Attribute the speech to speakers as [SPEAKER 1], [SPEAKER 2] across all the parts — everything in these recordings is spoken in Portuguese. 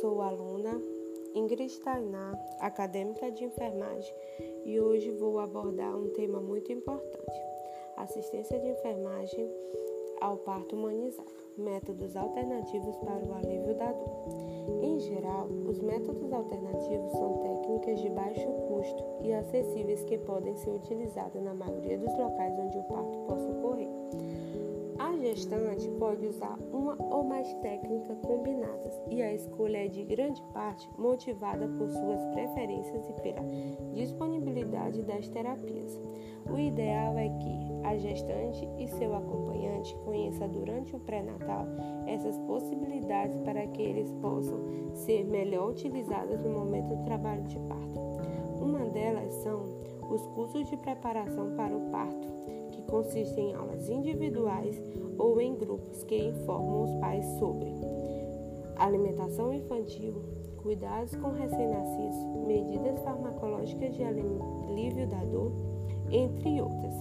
[SPEAKER 1] sou aluna Ingrid Tainá, acadêmica de enfermagem, e hoje vou abordar um tema muito importante: assistência de enfermagem ao parto humanizado, métodos alternativos para o alívio da dor. Em geral, os métodos alternativos são técnicas de baixo custo e acessíveis que podem ser utilizadas na maioria dos locais onde o parto possa ocorrer gestante pode usar uma ou mais técnicas combinadas e a escolha é de grande parte motivada por suas preferências e pela disponibilidade das terapias. O ideal é que a gestante e seu acompanhante conheçam durante o pré-natal essas possibilidades para que eles possam ser melhor utilizadas no momento do trabalho de parto. Uma delas são os cursos de preparação para o parto, que consistem em aulas individuais ou em grupos que informam os pais sobre alimentação infantil, cuidados com recém-nascidos, medidas farmacológicas de alívio da dor, entre outras.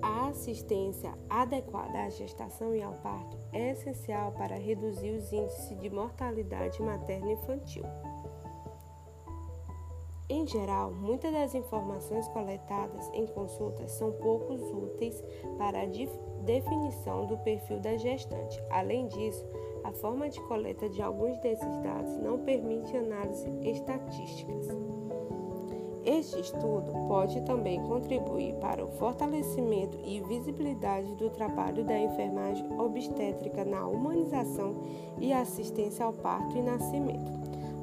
[SPEAKER 1] A assistência adequada à gestação e ao parto é essencial para reduzir os índices de mortalidade materna infantil. Em geral, muitas das informações coletadas em consultas são pouco úteis para a definição do perfil da gestante. Além disso, a forma de coleta de alguns desses dados não permite análise estatísticas. Este estudo pode também contribuir para o fortalecimento e visibilidade do trabalho da enfermagem obstétrica na humanização e assistência ao parto e nascimento.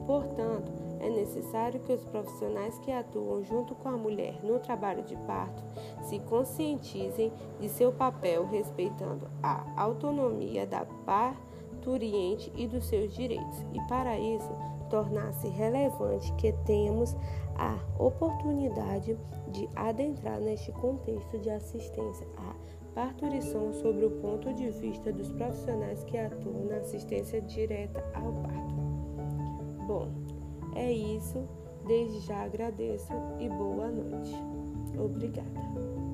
[SPEAKER 1] Portanto, é necessário que os profissionais que atuam junto com a mulher no trabalho de parto se conscientizem de seu papel respeitando a autonomia da parturiente e dos seus direitos. E para isso, tornar-se relevante que tenhamos a oportunidade de adentrar neste contexto de assistência à parturição sobre o ponto de vista dos profissionais que atuam na assistência direta ao parto. Bom, é isso, desde já agradeço e boa noite. Obrigada.